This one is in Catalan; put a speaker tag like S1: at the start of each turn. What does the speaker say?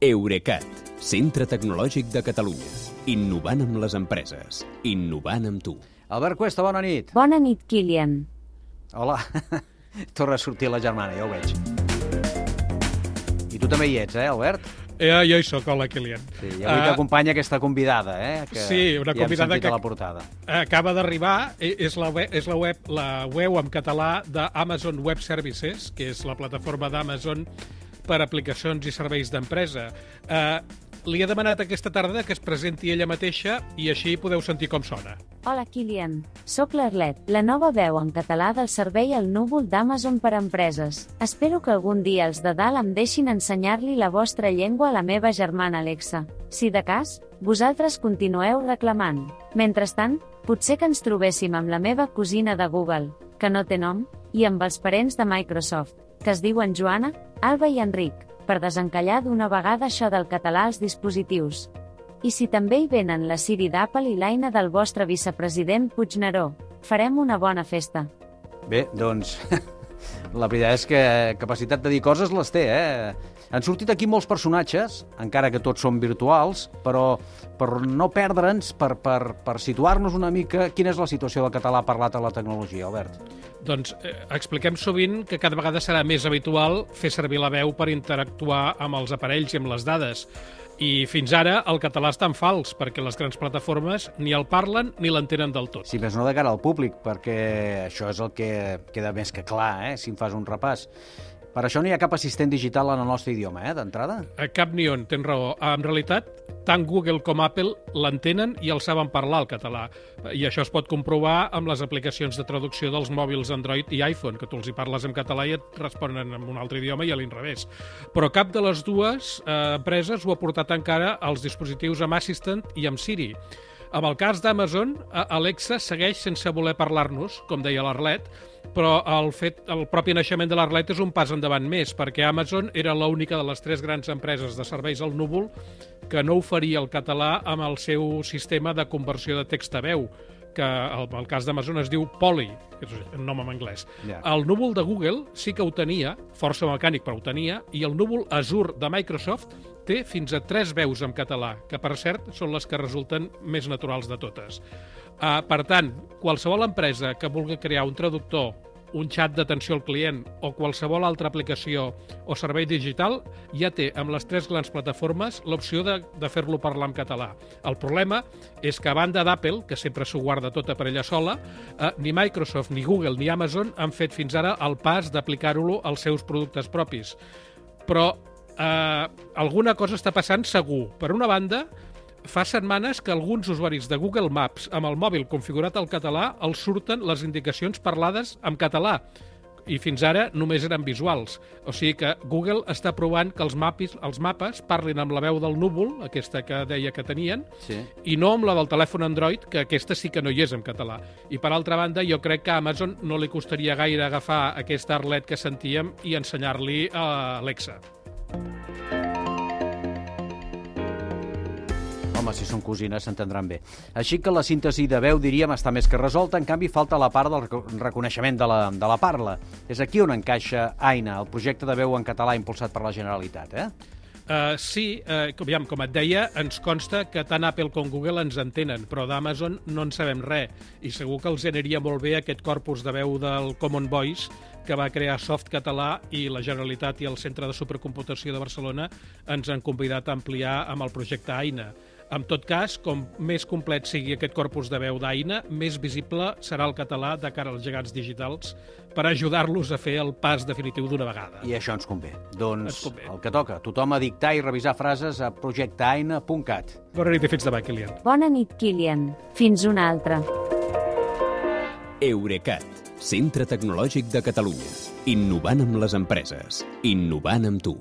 S1: Eurecat, centre tecnològic de Catalunya. Innovant amb les empreses. Innovant amb tu.
S2: Albert Cuesta, bona nit.
S3: Bona nit, Kilian.
S2: Hola. Torna a sortir la germana, ja ho veig. I tu també hi ets, eh, Albert?
S4: Eh, jo hi soc, hola, Kilian.
S2: Sí, i avui
S4: Ah,
S2: t'acompanya aquesta convidada, eh? Que
S4: Sí, una
S2: ja
S4: convidada que-
S2: a la portada.
S4: Acaba d'arribar, eh, és, la web, és la web, la web en català d'Amazon Web Services, que és la plataforma d'Amazon per aplicacions i serveis d'empresa. Eh, li he demanat aquesta tarda que es presenti ella mateixa i així podeu sentir com sona.
S3: Hola, Kilian. Soc l'Arlet, la nova veu en català del servei al núvol d'Amazon per a empreses. Espero que algun dia els de dalt em deixin ensenyar-li la vostra llengua a la meva germana Alexa. Si de cas, vosaltres continueu reclamant. Mentrestant, potser que ens trobéssim amb la meva cosina de Google, que no té nom, i amb els parents de Microsoft, que es diuen Joana, Alba i Enric, per desencallar d'una vegada això del català als dispositius. I si també hi venen la Siri d'Apple i l'Aina del vostre vicepresident Puigneró, farem una bona festa.
S2: Bé, doncs, la veritat és que capacitat de dir coses les té, eh? Han sortit aquí molts personatges, encara que tots són virtuals, però per no perdre'ns, per, per, per situar-nos una mica, quina és la situació del català parlat a la tecnologia, Albert?
S4: Doncs eh, expliquem sovint que cada vegada serà més habitual fer servir la veu per interactuar amb els aparells i amb les dades. I fins ara el català està en fals, perquè les grans plataformes ni el parlen ni l'entenen del tot.
S2: Si més no de cara al públic, perquè això és el que queda més que clar, eh, si en fas un repàs. Per això no hi ha cap assistent digital en el nostre idioma, eh, d'entrada?
S4: A cap ni on, tens raó. En realitat, tant Google com Apple l'entenen i el saben parlar, el català. I això es pot comprovar amb les aplicacions de traducció dels mòbils Android i iPhone, que tu els hi parles en català i et responen en un altre idioma i a l'inrevés. Però cap de les dues eh, empreses ho ha portat encara als dispositius amb Assistant i amb Siri. Amb el cas d'Amazon, Alexa segueix sense voler parlar-nos, com deia l'Arlet, però el, fet, el propi naixement de l'Arlet és un pas endavant més, perquè Amazon era l'única de les tres grans empreses de serveis al núvol que no oferia el català amb el seu sistema de conversió de text a veu, que el, el cas d'Amazon es diu Poly, que és un nom en anglès.
S2: Ja.
S4: El núvol de Google sí que ho tenia, força mecànic, però ho tenia, i el núvol Azure de Microsoft té fins a tres veus en català, que per cert són les que resulten més naturals de totes. Uh, per tant, qualsevol empresa que vulgui crear un traductor, un xat d'atenció al client o qualsevol altra aplicació o servei digital ja té amb les tres grans plataformes l'opció de, de fer-lo parlar en català. El problema és que a banda d'Apple, que sempre s'ho guarda tota per ella sola, eh, ni Microsoft, ni Google, ni Amazon han fet fins ara el pas d'aplicar-ho als seus productes propis. Però eh, alguna cosa està passant segur. Per una banda, fa setmanes que alguns usuaris de Google Maps amb el mòbil configurat al català els surten les indicacions parlades en català i fins ara només eren visuals. O sigui que Google està provant que els mapis, els mapes parlin amb la veu del núvol, aquesta que deia que tenien,
S2: Sí.
S4: i no amb la del telèfon Android, que aquesta sí que no hi és en català. I per altra banda, jo crec que a Amazon no li costaria gaire agafar aquesta Arlet que sentíem i ensenyar-li a Alexa.
S2: Home, si són cosines s'entendran bé. Així que la síntesi de veu, diríem, està més que resolta, en canvi falta la part del reco- reconeixement de la, de la parla. És aquí on encaixa AINA, el projecte de veu en català impulsat per la Generalitat, eh?
S4: Uh, sí, uh, com, aviam, com et deia, ens consta que tant Apple com Google ens entenen, però d'Amazon no en sabem res, i segur que els aniria molt bé aquest corpus de veu del Common Voice que va crear Soft Català i la Generalitat i el Centre de Supercomputació de Barcelona ens han convidat a ampliar amb el projecte AINA. En tot cas, com més complet sigui aquest corpus de veu d'AINA, més visible serà el català de cara als gegants digitals per ajudar-los a fer el pas definitiu d'una vegada.
S2: I això ens convé.
S4: Ens
S2: Doncs
S4: convé.
S2: el que toca, tothom a dictar i revisar frases a projectaina.cat.
S4: Bona nit i fins demà, Kilian.
S3: Bona nit, Kilian. Fins una altra.
S1: Eurecat, centre tecnològic de Catalunya. Innovant amb les empreses. Innovant amb tu.